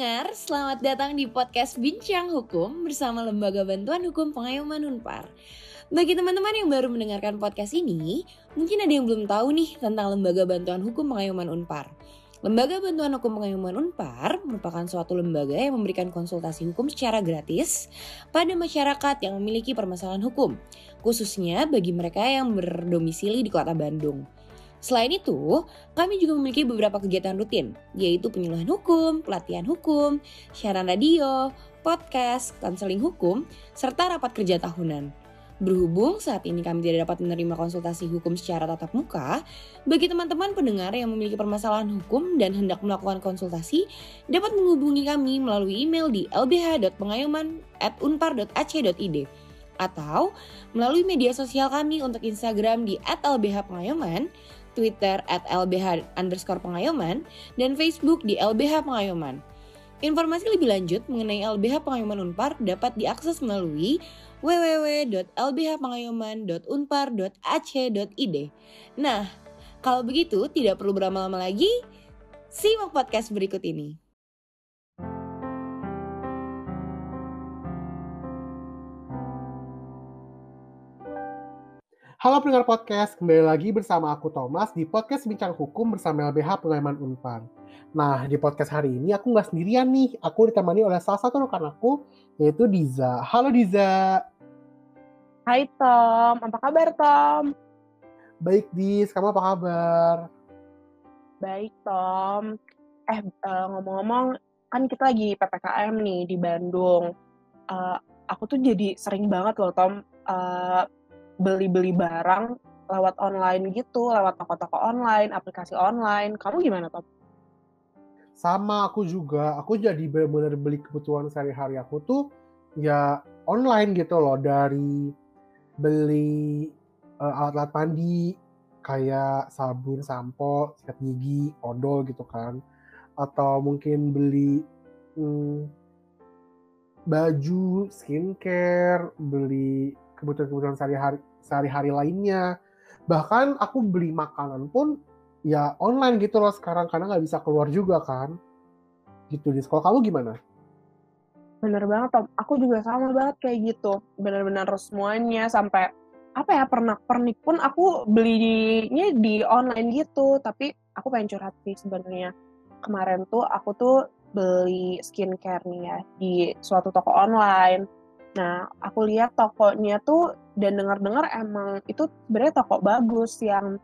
pendengar, selamat datang di podcast Bincang Hukum bersama Lembaga Bantuan Hukum Pengayoman Unpar. Bagi teman-teman yang baru mendengarkan podcast ini, mungkin ada yang belum tahu nih tentang Lembaga Bantuan Hukum Pengayoman Unpar. Lembaga Bantuan Hukum Pengayoman Unpar merupakan suatu lembaga yang memberikan konsultasi hukum secara gratis pada masyarakat yang memiliki permasalahan hukum, khususnya bagi mereka yang berdomisili di kota Bandung. Selain itu, kami juga memiliki beberapa kegiatan rutin, yaitu penyuluhan hukum, pelatihan hukum, siaran radio, podcast, konseling hukum, serta rapat kerja tahunan. Berhubung saat ini kami tidak dapat menerima konsultasi hukum secara tatap muka, bagi teman-teman pendengar yang memiliki permasalahan hukum dan hendak melakukan konsultasi, dapat menghubungi kami melalui email di lbh.pengayoman@unpar.ac.id atau melalui media sosial kami untuk Instagram di @lbhpengayoman, Twitter at LBH underscore pengayoman, dan Facebook di LBH Pengayoman. Informasi lebih lanjut mengenai LBH Pengayoman Unpar dapat diakses melalui www.lbhpengayoman.unpar.ac.id. Nah, kalau begitu tidak perlu berlama-lama lagi, simak podcast berikut ini. Halo pendengar podcast, kembali lagi bersama aku Thomas di podcast Bincang Hukum bersama LBH Pengayoman Unpar. Nah, di podcast hari ini aku nggak sendirian nih, aku ditemani oleh salah satu rekan aku, yaitu Diza. Halo Diza. Hai Tom, apa kabar Tom? Baik Diz, kamu apa kabar? Baik Tom. Eh, uh, ngomong-ngomong, kan kita lagi PPKM nih di Bandung. Uh, aku tuh jadi sering banget loh Tom, uh, beli-beli barang lewat online gitu, lewat toko-toko online, aplikasi online. Kamu gimana, Top? Sama aku juga. Aku jadi benar-benar beli kebutuhan sehari-hari aku tuh ya online gitu loh. Dari beli uh, alat-alat mandi kayak sabun, sampo, sikat gigi, odol gitu kan. Atau mungkin beli hmm, baju, skincare, beli kebutuhan-kebutuhan sehari-hari sehari-hari lainnya. Bahkan aku beli makanan pun ya online gitu loh sekarang karena nggak bisa keluar juga kan. Gitu di sekolah kamu gimana? Bener banget Tom, aku juga sama banget kayak gitu. Bener-bener semuanya sampai apa ya pernak-pernik pun aku belinya di online gitu. Tapi aku pengen curhat sih sebenarnya. Kemarin tuh aku tuh beli skincare nih ya di suatu toko online. Nah, aku lihat tokonya tuh dan dengar-dengar emang itu sebenarnya toko bagus yang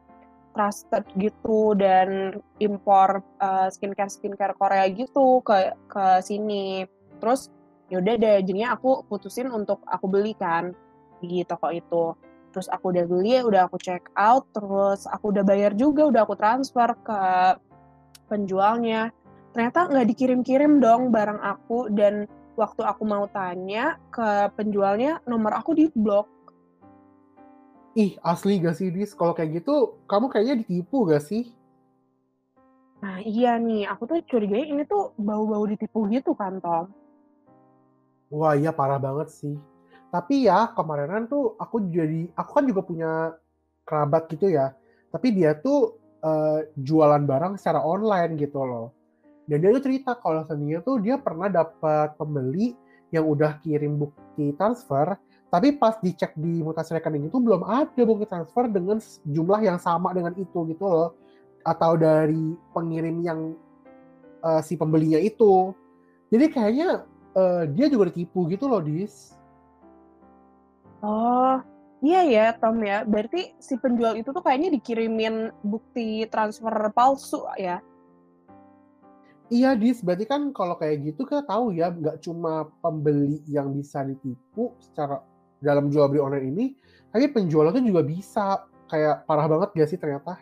trusted gitu dan impor uh, skincare skincare Korea gitu ke ke sini. Terus yaudah deh, jadinya aku putusin untuk aku beli kan di toko itu. Terus aku udah beli, udah aku check out, terus aku udah bayar juga, udah aku transfer ke penjualnya. Ternyata nggak dikirim-kirim dong barang aku dan waktu aku mau tanya ke penjualnya nomor aku di blok Ih, asli gak sih, Dis? Kalau kayak gitu, kamu kayaknya ditipu gak sih? Nah, iya nih. Aku tuh curiga ini tuh bau-bau ditipu gitu kan, Tom? Wah, iya parah banget sih. Tapi ya, kemarinan tuh aku jadi, aku kan juga punya kerabat gitu ya. Tapi dia tuh uh, jualan barang secara online gitu loh. Dan dia tuh cerita kalau sebenarnya tuh dia pernah dapat pembeli yang udah kirim bukti transfer, tapi pas dicek di mutasi rekening itu belum ada bukti transfer dengan jumlah yang sama dengan itu gitu loh. Atau dari pengirim yang uh, si pembelinya itu. Jadi kayaknya uh, dia juga ditipu gitu loh dis. Oh iya ya Tom ya. Berarti si penjual itu tuh kayaknya dikirimin bukti transfer palsu ya Iya, Dis. Berarti kan kalau kayak gitu kita tahu ya, nggak cuma pembeli yang bisa ditipu secara dalam jual beli online ini, tapi penjual itu juga bisa. Kayak parah banget gak sih ternyata?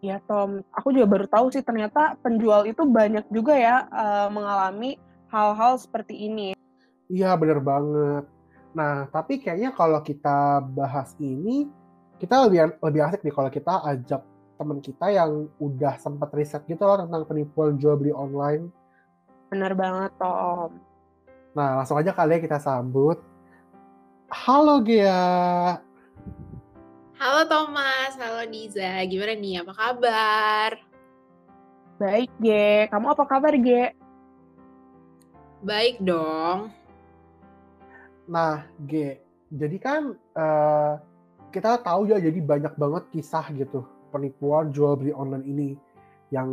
Iya Tom, aku juga baru tahu sih ternyata penjual itu banyak juga ya uh, mengalami hal-hal seperti ini. Iya bener banget. Nah tapi kayaknya kalau kita bahas ini, kita lebih lebih asik nih kalau kita ajak teman kita yang udah sempat riset gitu loh tentang penipuan jual beli online. Bener banget Tom. Nah langsung aja kali ya kita sambut Halo Gia. Halo Thomas, halo Diza. Gimana nih? Apa kabar? Baik, Ge. Kamu apa kabar, Ge? Baik dong. Nah, G, jadi kan uh, kita tahu ya jadi banyak banget kisah gitu penipuan jual beli online ini yang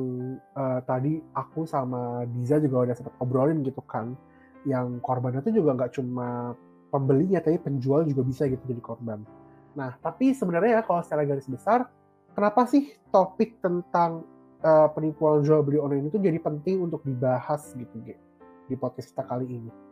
uh, tadi aku sama Diza juga udah sempat ngobrolin gitu kan yang korbannya itu juga nggak cuma pembelinya tapi penjual juga bisa gitu jadi korban. Nah tapi sebenarnya ya kalau secara garis besar kenapa sih topik tentang uh, penipuan jual beli online itu jadi penting untuk dibahas gitu G? di podcast kita kali ini.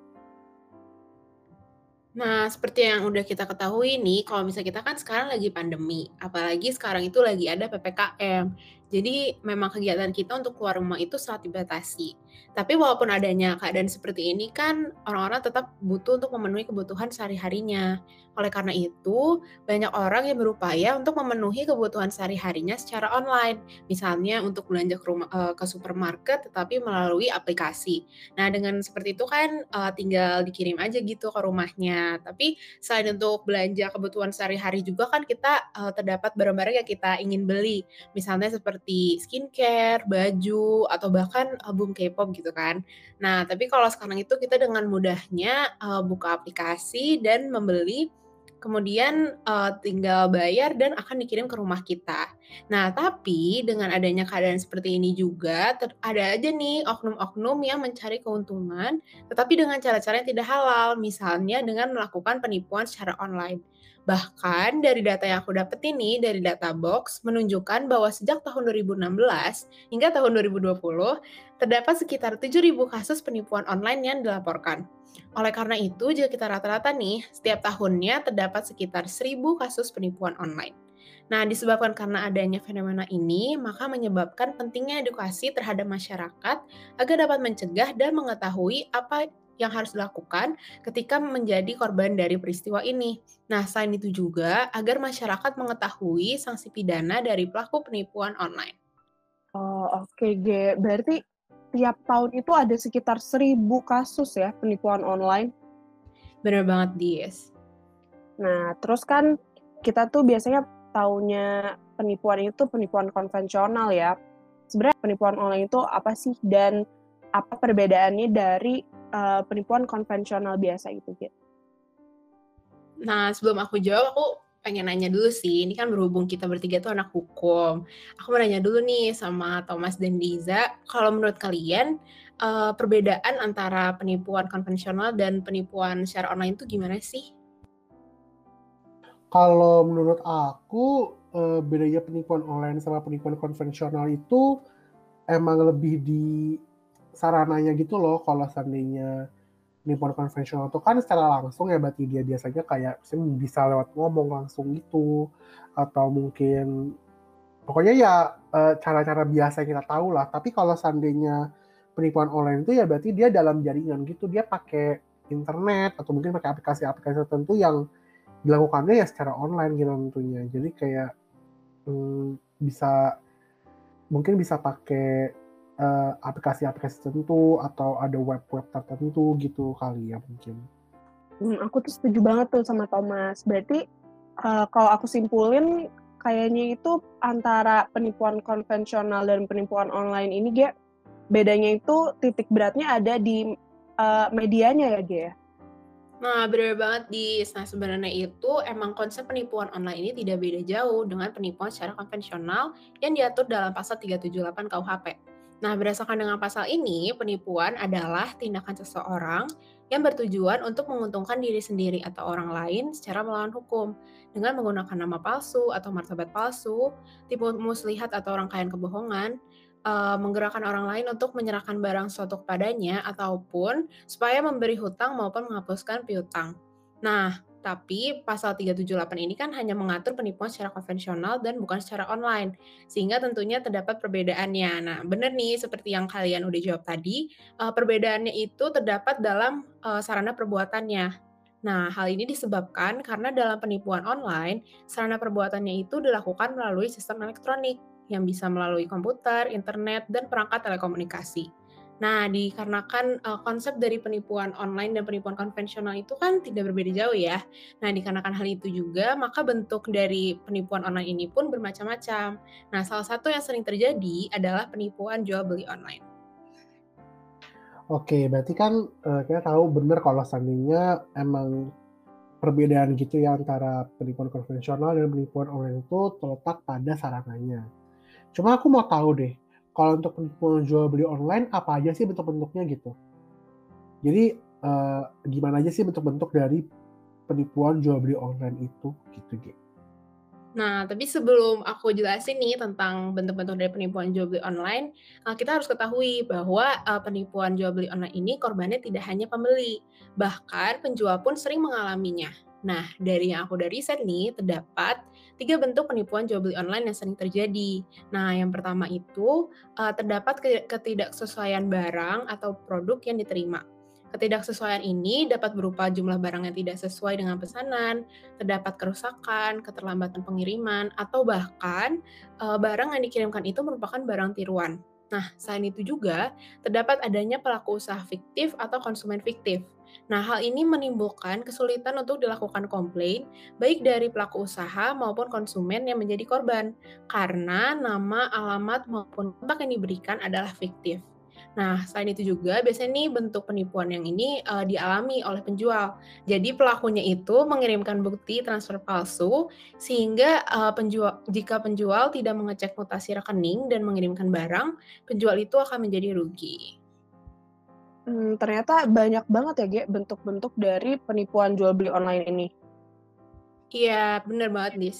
Nah, seperti yang udah kita ketahui nih, kalau misalnya kita kan sekarang lagi pandemi, apalagi sekarang itu lagi ada PPKM. Jadi memang kegiatan kita untuk keluar rumah itu sangat dibatasi. Tapi walaupun adanya keadaan seperti ini kan orang-orang tetap butuh untuk memenuhi kebutuhan sehari-harinya. Oleh karena itu, banyak orang yang berupaya untuk memenuhi kebutuhan sehari-harinya secara online. Misalnya untuk belanja ke rumah uh, ke supermarket tetapi melalui aplikasi. Nah, dengan seperti itu kan uh, tinggal dikirim aja gitu ke rumahnya. Tapi selain untuk belanja kebutuhan sehari-hari juga kan kita uh, terdapat barang-barang yang kita ingin beli. Misalnya seperti skincare, baju atau bahkan album K-pop gitu gitu kan. Nah, tapi kalau sekarang itu kita dengan mudahnya uh, buka aplikasi dan membeli kemudian uh, tinggal bayar dan akan dikirim ke rumah kita. Nah, tapi dengan adanya keadaan seperti ini juga ada aja nih oknum-oknum yang mencari keuntungan tetapi dengan cara-cara yang tidak halal, misalnya dengan melakukan penipuan secara online. Bahkan dari data yang aku dapat ini dari data box menunjukkan bahwa sejak tahun 2016 hingga tahun 2020 terdapat sekitar 7.000 kasus penipuan online yang dilaporkan. Oleh karena itu, jika kita rata-rata nih, setiap tahunnya terdapat sekitar 1.000 kasus penipuan online. Nah, disebabkan karena adanya fenomena ini, maka menyebabkan pentingnya edukasi terhadap masyarakat agar dapat mencegah dan mengetahui apa yang harus dilakukan ketika menjadi korban dari peristiwa ini. Nah, selain itu juga agar masyarakat mengetahui sanksi pidana dari pelaku penipuan online. Oh, oke, okay, G. Berarti tiap tahun itu ada sekitar seribu kasus ya penipuan online? Bener banget, Dies. Nah, terus kan kita tuh biasanya taunya penipuan itu penipuan konvensional ya. Sebenarnya penipuan online itu apa sih dan apa perbedaannya dari uh, penipuan konvensional biasa itu gitu. Nah, sebelum aku jawab, aku pengen nanya dulu sih. Ini kan berhubung kita bertiga tuh anak hukum. Aku mau nanya dulu nih sama Thomas dan Diza, kalau menurut kalian uh, perbedaan antara penipuan konvensional dan penipuan secara online itu gimana sih? Kalau menurut aku uh, bedanya penipuan online sama penipuan konvensional itu emang lebih di sarananya gitu loh kalau seandainya penipuan konvensional itu kan secara langsung ya berarti dia biasanya kayak bisa lewat ngomong langsung gitu atau mungkin pokoknya ya eh, cara-cara biasa yang kita tahu lah. Tapi kalau seandainya penipuan online itu ya berarti dia dalam jaringan gitu dia pakai internet atau mungkin pakai aplikasi-aplikasi tertentu yang dilakukannya ya secara online gitu tentunya. Jadi kayak hmm, bisa mungkin bisa pakai uh, aplikasi-aplikasi tertentu atau ada web-web tertentu gitu kali ya mungkin. Hmm, aku tuh setuju banget tuh sama Thomas. Berarti uh, kalau aku simpulin kayaknya itu antara penipuan konvensional dan penipuan online ini dia bedanya itu titik beratnya ada di uh, medianya ya Gia. Ya? Nah, benar banget di nah sebenarnya itu emang konsep penipuan online ini tidak beda jauh dengan penipuan secara konvensional yang diatur dalam pasal 378 KUHP. Nah, berdasarkan dengan pasal ini, penipuan adalah tindakan seseorang yang bertujuan untuk menguntungkan diri sendiri atau orang lain secara melawan hukum dengan menggunakan nama palsu atau martabat palsu, tipu muslihat atau rangkaian kebohongan, uh, menggerakkan orang lain untuk menyerahkan barang suatu kepadanya ataupun supaya memberi hutang maupun menghapuskan piutang. Nah, tapi pasal 378 ini kan hanya mengatur penipuan secara konvensional dan bukan secara online. Sehingga tentunya terdapat perbedaannya. Nah, benar nih seperti yang kalian udah jawab tadi, uh, perbedaannya itu terdapat dalam uh, sarana perbuatannya. Nah, hal ini disebabkan karena dalam penipuan online, sarana perbuatannya itu dilakukan melalui sistem elektronik yang bisa melalui komputer, internet, dan perangkat telekomunikasi. Nah, dikarenakan uh, konsep dari penipuan online dan penipuan konvensional itu kan tidak berbeda jauh ya. Nah, dikarenakan hal itu juga, maka bentuk dari penipuan online ini pun bermacam-macam. Nah, salah satu yang sering terjadi adalah penipuan jual beli online. Oke, berarti kan uh, kita tahu benar kalau seandainya emang perbedaan gitu ya antara penipuan konvensional dan penipuan online itu terletak pada sarananya. Cuma aku mau tahu deh, kalau untuk penipuan jual beli online apa aja sih bentuk-bentuknya gitu jadi uh, gimana aja sih bentuk-bentuk dari penipuan jual beli online itu gitu gitu Nah, tapi sebelum aku jelasin nih tentang bentuk-bentuk dari penipuan jual beli online, uh, kita harus ketahui bahwa uh, penipuan jual beli online ini korbannya tidak hanya pembeli, bahkan penjual pun sering mengalaminya. Nah, dari yang aku udah riset nih, terdapat tiga bentuk penipuan jual beli online yang sering terjadi. Nah, yang pertama itu uh, terdapat ketidaksesuaian barang atau produk yang diterima. Ketidaksesuaian ini dapat berupa jumlah barang yang tidak sesuai dengan pesanan, terdapat kerusakan, keterlambatan pengiriman, atau bahkan uh, barang yang dikirimkan itu merupakan barang tiruan. Nah, selain itu juga terdapat adanya pelaku usaha fiktif atau konsumen fiktif. Nah, hal ini menimbulkan kesulitan untuk dilakukan komplain baik dari pelaku usaha maupun konsumen yang menjadi korban karena nama, alamat maupun kontak yang diberikan adalah fiktif. Nah, selain itu juga biasanya nih bentuk penipuan yang ini uh, dialami oleh penjual. Jadi pelakunya itu mengirimkan bukti transfer palsu sehingga uh, penjual jika penjual tidak mengecek mutasi rekening dan mengirimkan barang, penjual itu akan menjadi rugi. Hmm, ternyata banyak banget ya, Ge, bentuk-bentuk dari penipuan jual beli online ini. Iya, bener banget, Dis.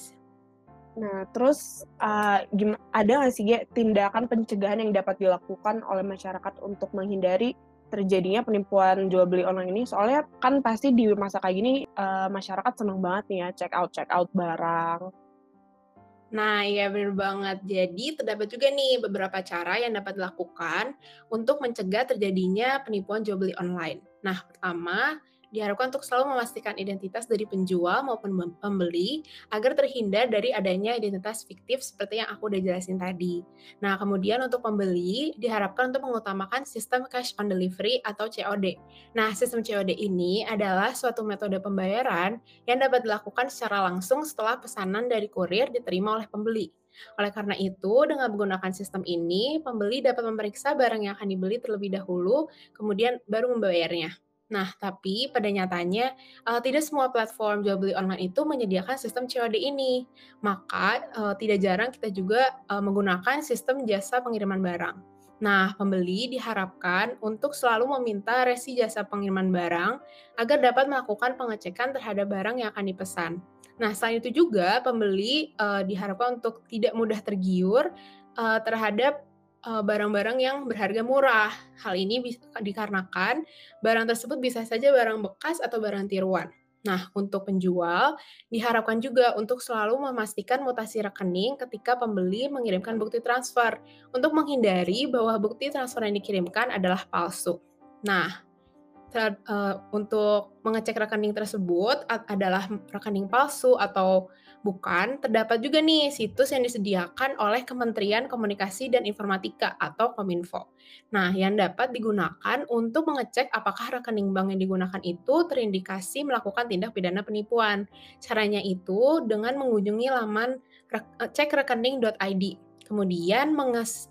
Nah, terus uh, ada nggak sih, Ge, tindakan pencegahan yang dapat dilakukan oleh masyarakat untuk menghindari terjadinya penipuan jual beli online ini? Soalnya kan pasti di masa kayak gini uh, masyarakat seneng banget nih ya check out check out barang Nah, iya benar banget. Jadi terdapat juga nih beberapa cara yang dapat dilakukan untuk mencegah terjadinya penipuan jual beli online. Nah, pertama, diharapkan untuk selalu memastikan identitas dari penjual maupun pembeli agar terhindar dari adanya identitas fiktif seperti yang aku udah jelasin tadi. Nah, kemudian untuk pembeli diharapkan untuk mengutamakan sistem cash on delivery atau COD. Nah, sistem COD ini adalah suatu metode pembayaran yang dapat dilakukan secara langsung setelah pesanan dari kurir diterima oleh pembeli. Oleh karena itu, dengan menggunakan sistem ini, pembeli dapat memeriksa barang yang akan dibeli terlebih dahulu, kemudian baru membayarnya. Nah, tapi pada nyatanya uh, tidak semua platform jual beli online itu menyediakan sistem COD ini. Maka uh, tidak jarang kita juga uh, menggunakan sistem jasa pengiriman barang. Nah, pembeli diharapkan untuk selalu meminta resi jasa pengiriman barang agar dapat melakukan pengecekan terhadap barang yang akan dipesan. Nah, selain itu juga pembeli uh, diharapkan untuk tidak mudah tergiur uh, terhadap barang-barang yang berharga murah. Hal ini dikarenakan barang tersebut bisa saja barang bekas atau barang tiruan. Nah, untuk penjual, diharapkan juga untuk selalu memastikan mutasi rekening ketika pembeli mengirimkan bukti transfer untuk menghindari bahwa bukti transfer yang dikirimkan adalah palsu. Nah, uh, untuk mengecek rekening tersebut adalah rekening palsu atau Bukan, terdapat juga nih situs yang disediakan oleh Kementerian Komunikasi dan Informatika atau Kominfo. Nah, yang dapat digunakan untuk mengecek apakah rekening bank yang digunakan itu terindikasi melakukan tindak pidana penipuan. Caranya itu dengan mengunjungi laman cekrekening.id Kemudian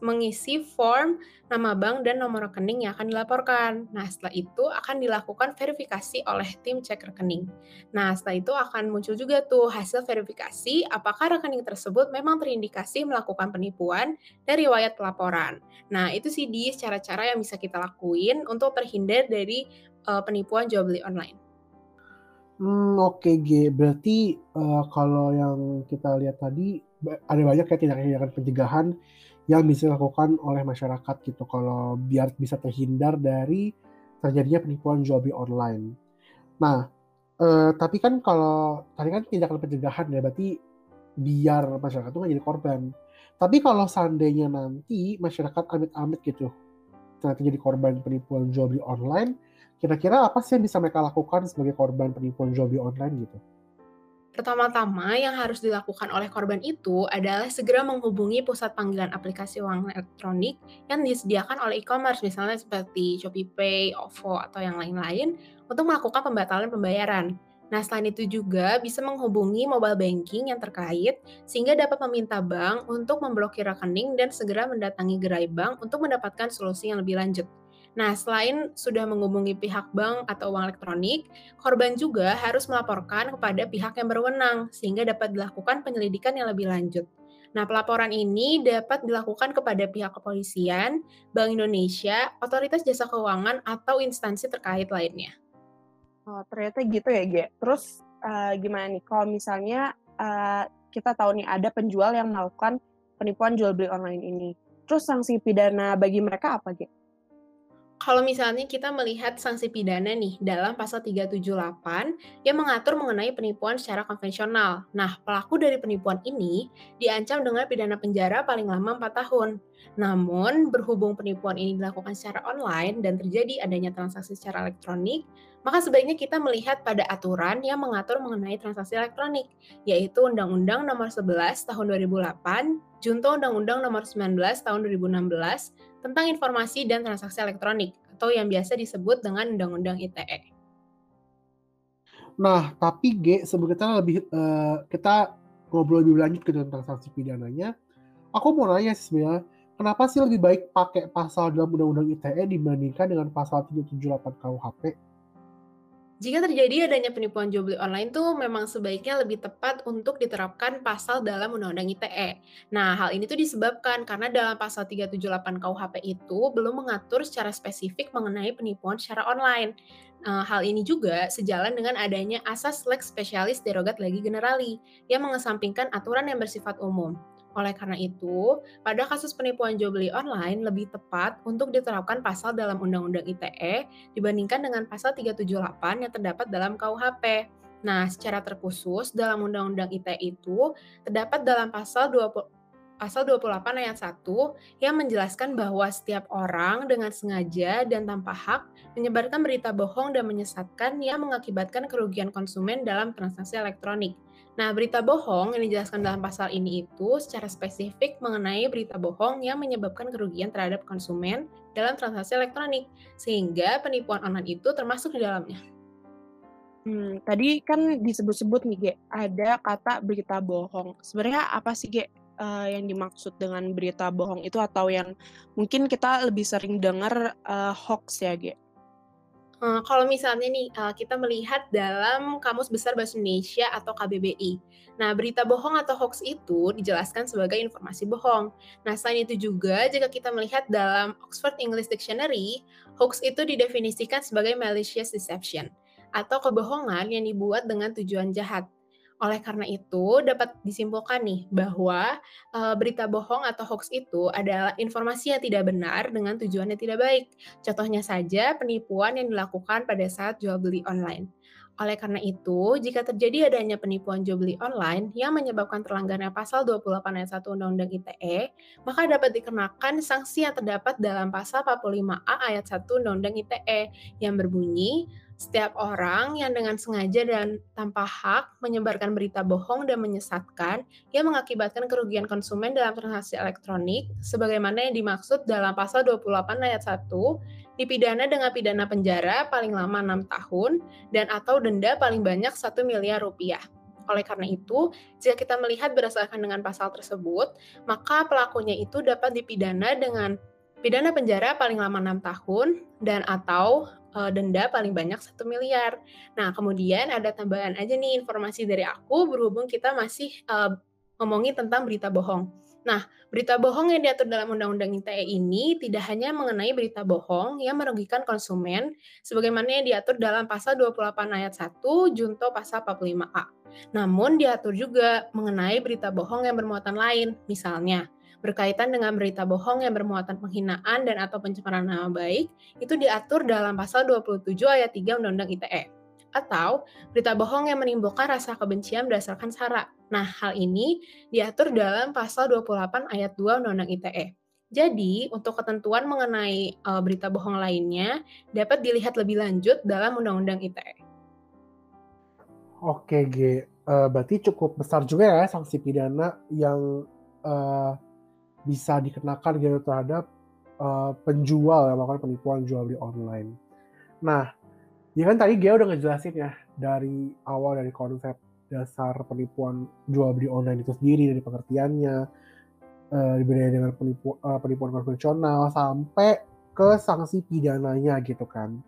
mengisi form nama bank dan nomor rekening yang akan dilaporkan. Nah, setelah itu akan dilakukan verifikasi oleh tim cek rekening. Nah, setelah itu akan muncul juga tuh hasil verifikasi apakah rekening tersebut memang terindikasi melakukan penipuan dari riwayat pelaporan. Nah, itu sih di cara-cara yang bisa kita lakuin untuk terhindar dari uh, penipuan jual beli online. Hmm, oke G. Berarti uh, kalau yang kita lihat tadi ada banyak ya tindakan-tindakan pencegahan yang bisa dilakukan oleh masyarakat gitu kalau biar bisa terhindar dari terjadinya penipuan jual beli online. Nah, eh, tapi kan kalau tadi kan tindakan pencegahan ya berarti biar masyarakat itu nggak jadi korban. Tapi kalau seandainya nanti masyarakat amit-amit gitu ternyata jadi korban penipuan jual beli online, kira-kira apa sih yang bisa mereka lakukan sebagai korban penipuan jual beli online gitu? Pertama-tama yang harus dilakukan oleh korban itu adalah segera menghubungi pusat panggilan aplikasi uang elektronik yang disediakan oleh e-commerce, misalnya seperti ShopeePay, OVO, atau yang lain-lain, untuk melakukan pembatalan pembayaran. Nah, selain itu juga bisa menghubungi mobile banking yang terkait sehingga dapat meminta bank untuk memblokir rekening dan segera mendatangi gerai bank untuk mendapatkan solusi yang lebih lanjut. Nah, selain sudah menghubungi pihak bank atau uang elektronik, korban juga harus melaporkan kepada pihak yang berwenang sehingga dapat dilakukan penyelidikan yang lebih lanjut. Nah, pelaporan ini dapat dilakukan kepada pihak kepolisian, Bank Indonesia, otoritas jasa keuangan, atau instansi terkait lainnya. Oh, ternyata gitu ya, Ge. Terus uh, gimana nih kalau misalnya uh, kita tahu nih ada penjual yang melakukan penipuan jual beli online ini. Terus sanksi pidana bagi mereka apa, Ge? Kalau misalnya kita melihat sanksi pidana nih dalam pasal 378 yang mengatur mengenai penipuan secara konvensional. Nah, pelaku dari penipuan ini diancam dengan pidana penjara paling lama 4 tahun. Namun, berhubung penipuan ini dilakukan secara online dan terjadi adanya transaksi secara elektronik, maka sebaiknya kita melihat pada aturan yang mengatur mengenai transaksi elektronik, yaitu Undang-Undang Nomor 11 Tahun 2008, Junto Undang-Undang Nomor 19 Tahun 2016 tentang informasi dan transaksi elektronik atau yang biasa disebut dengan Undang-Undang ITE. Nah, tapi G sebetulnya lebih uh, kita ngobrol lebih lanjut ke tentang sanksi pidananya. Aku mau nanya sih sebenarnya, kenapa sih lebih baik pakai pasal dalam Undang-Undang ITE dibandingkan dengan pasal 378 KUHP? Jika terjadi adanya penipuan jual beli online tuh memang sebaiknya lebih tepat untuk diterapkan pasal dalam Undang-Undang ITE. Nah, hal ini tuh disebabkan karena dalam pasal 378 KUHP itu belum mengatur secara spesifik mengenai penipuan secara online. Nah, hal ini juga sejalan dengan adanya asas lex specialis derogat legi generali yang mengesampingkan aturan yang bersifat umum. Oleh karena itu, pada kasus penipuan jual beli online lebih tepat untuk diterapkan pasal dalam Undang-Undang ITE dibandingkan dengan pasal 378 yang terdapat dalam KUHP. Nah, secara terkhusus dalam Undang-Undang ITE itu terdapat dalam pasal 20 Pasal 28 ayat 1 yang menjelaskan bahwa setiap orang dengan sengaja dan tanpa hak menyebarkan berita bohong dan menyesatkan yang mengakibatkan kerugian konsumen dalam transaksi elektronik. Nah, berita bohong yang dijelaskan dalam pasal ini itu secara spesifik mengenai berita bohong yang menyebabkan kerugian terhadap konsumen dalam transaksi elektronik, sehingga penipuan online itu termasuk di dalamnya. Hmm, tadi kan disebut-sebut nih, Ge, ada kata berita bohong. Sebenarnya apa sih, Ge, uh, yang dimaksud dengan berita bohong itu atau yang mungkin kita lebih sering dengar uh, hoax ya, Ge? Uh, kalau misalnya nih uh, kita melihat dalam Kamus Besar Bahasa Indonesia atau KBBI. Nah, berita bohong atau hoax itu dijelaskan sebagai informasi bohong. Nah, selain itu juga jika kita melihat dalam Oxford English Dictionary, hoax itu didefinisikan sebagai malicious deception atau kebohongan yang dibuat dengan tujuan jahat. Oleh karena itu, dapat disimpulkan nih bahwa e, berita bohong atau hoax itu adalah informasi yang tidak benar dengan tujuan yang tidak baik. Contohnya saja penipuan yang dilakukan pada saat jual beli online. Oleh karena itu, jika terjadi adanya penipuan jual beli online yang menyebabkan terlanggarnya pasal 28 ayat 1 Undang-Undang ITE, maka dapat dikenakan sanksi yang terdapat dalam pasal 45A ayat 1 Undang-Undang ITE yang berbunyi setiap orang yang dengan sengaja dan tanpa hak menyebarkan berita bohong dan menyesatkan yang mengakibatkan kerugian konsumen dalam transaksi elektronik sebagaimana yang dimaksud dalam pasal 28 ayat 1 dipidana dengan pidana penjara paling lama 6 tahun dan atau denda paling banyak 1 miliar rupiah. Oleh karena itu, jika kita melihat berdasarkan dengan pasal tersebut, maka pelakunya itu dapat dipidana dengan pidana penjara paling lama 6 tahun dan atau uh, denda paling banyak satu miliar. Nah, kemudian ada tambahan aja nih informasi dari aku berhubung kita masih uh, ngomongin tentang berita bohong. Nah, berita bohong yang diatur dalam Undang-Undang ITE ini tidak hanya mengenai berita bohong yang merugikan konsumen, sebagaimana yang diatur dalam pasal 28 ayat 1 junto pasal 45A. Namun diatur juga mengenai berita bohong yang bermuatan lain, misalnya berkaitan dengan berita bohong yang bermuatan penghinaan dan atau pencemaran nama baik itu diatur dalam pasal 27 ayat 3 Undang-Undang ITE atau berita bohong yang menimbulkan rasa kebencian berdasarkan sara. Nah, hal ini diatur dalam pasal 28 ayat 2 Undang-Undang ITE. Jadi, untuk ketentuan mengenai uh, berita bohong lainnya dapat dilihat lebih lanjut dalam Undang-Undang ITE. Oke, G. uh, berarti cukup besar juga ya sanksi pidana yang uh, bisa dikenakan gitu terhadap uh, penjual yang melakukan penipuan jual beli online. Nah, ya kan tadi Gia udah ngejelasin ya dari awal dari konsep dasar penipuan jual beli online itu sendiri dari pengertiannya, uh, dibeda dengan penipu, uh, penipuan konvensional sampai ke sanksi pidananya gitu kan.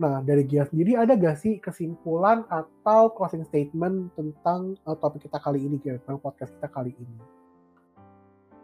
Nah, dari Gia sendiri ada gak sih kesimpulan atau closing statement tentang uh, topik kita kali ini, tentang podcast kita kali ini?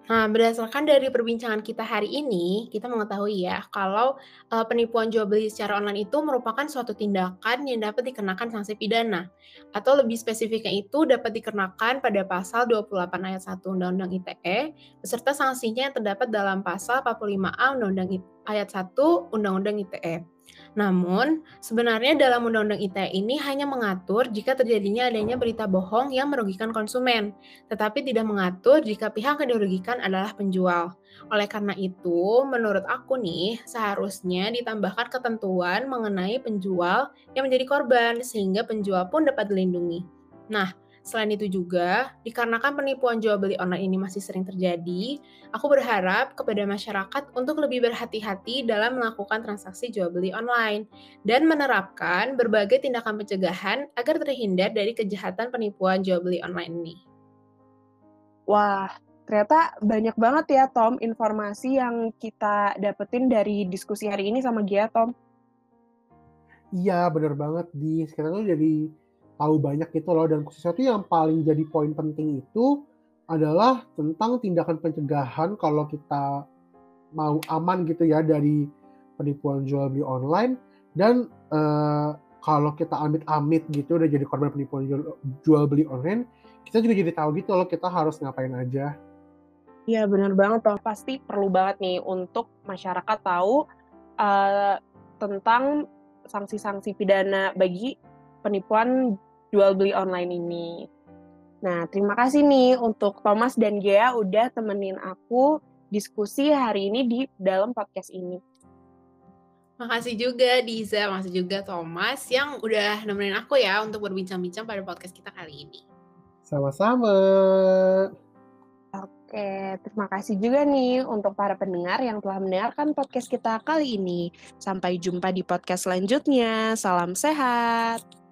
Nah, berdasarkan dari perbincangan kita hari ini, kita mengetahui ya kalau uh, penipuan jual beli secara online itu merupakan suatu tindakan yang dapat dikenakan sanksi pidana. Atau lebih spesifiknya itu dapat dikenakan pada pasal 28 ayat 1 Undang-Undang ITE beserta sanksinya yang terdapat dalam pasal 45A Undang-Undang ayat 1 Undang-Undang ITE. Namun, sebenarnya dalam Undang-Undang ITE ini hanya mengatur jika terjadinya adanya berita bohong yang merugikan konsumen, tetapi tidak mengatur jika pihak yang dirugikan adalah penjual. Oleh karena itu, menurut aku nih, seharusnya ditambahkan ketentuan mengenai penjual yang menjadi korban, sehingga penjual pun dapat dilindungi. Nah, Selain itu juga, dikarenakan penipuan jual beli online ini masih sering terjadi, aku berharap kepada masyarakat untuk lebih berhati-hati dalam melakukan transaksi jual beli online dan menerapkan berbagai tindakan pencegahan agar terhindar dari kejahatan penipuan jual beli online ini. Wah, ternyata banyak banget ya Tom informasi yang kita dapetin dari diskusi hari ini sama Gia Tom. Iya, bener banget di sekarang tuh jadi tahu banyak gitu loh. Dan khususnya itu yang paling jadi poin penting itu adalah tentang tindakan pencegahan kalau kita mau aman gitu ya dari penipuan jual beli online. Dan uh, kalau kita amit-amit gitu udah jadi korban penipuan jual, jual beli online kita juga jadi tahu gitu loh kita harus ngapain aja. Iya benar banget toh pasti perlu banget nih untuk masyarakat tahu uh, tentang sanksi-sanksi pidana bagi penipuan jual beli online ini. Nah, terima kasih nih untuk Thomas dan Gea udah temenin aku diskusi hari ini di dalam podcast ini. Makasih juga Diza, makasih juga Thomas yang udah nemenin aku ya untuk berbincang-bincang pada podcast kita kali ini. Sama-sama. Oke, terima kasih juga nih untuk para pendengar yang telah mendengarkan podcast kita kali ini. Sampai jumpa di podcast selanjutnya. Salam sehat.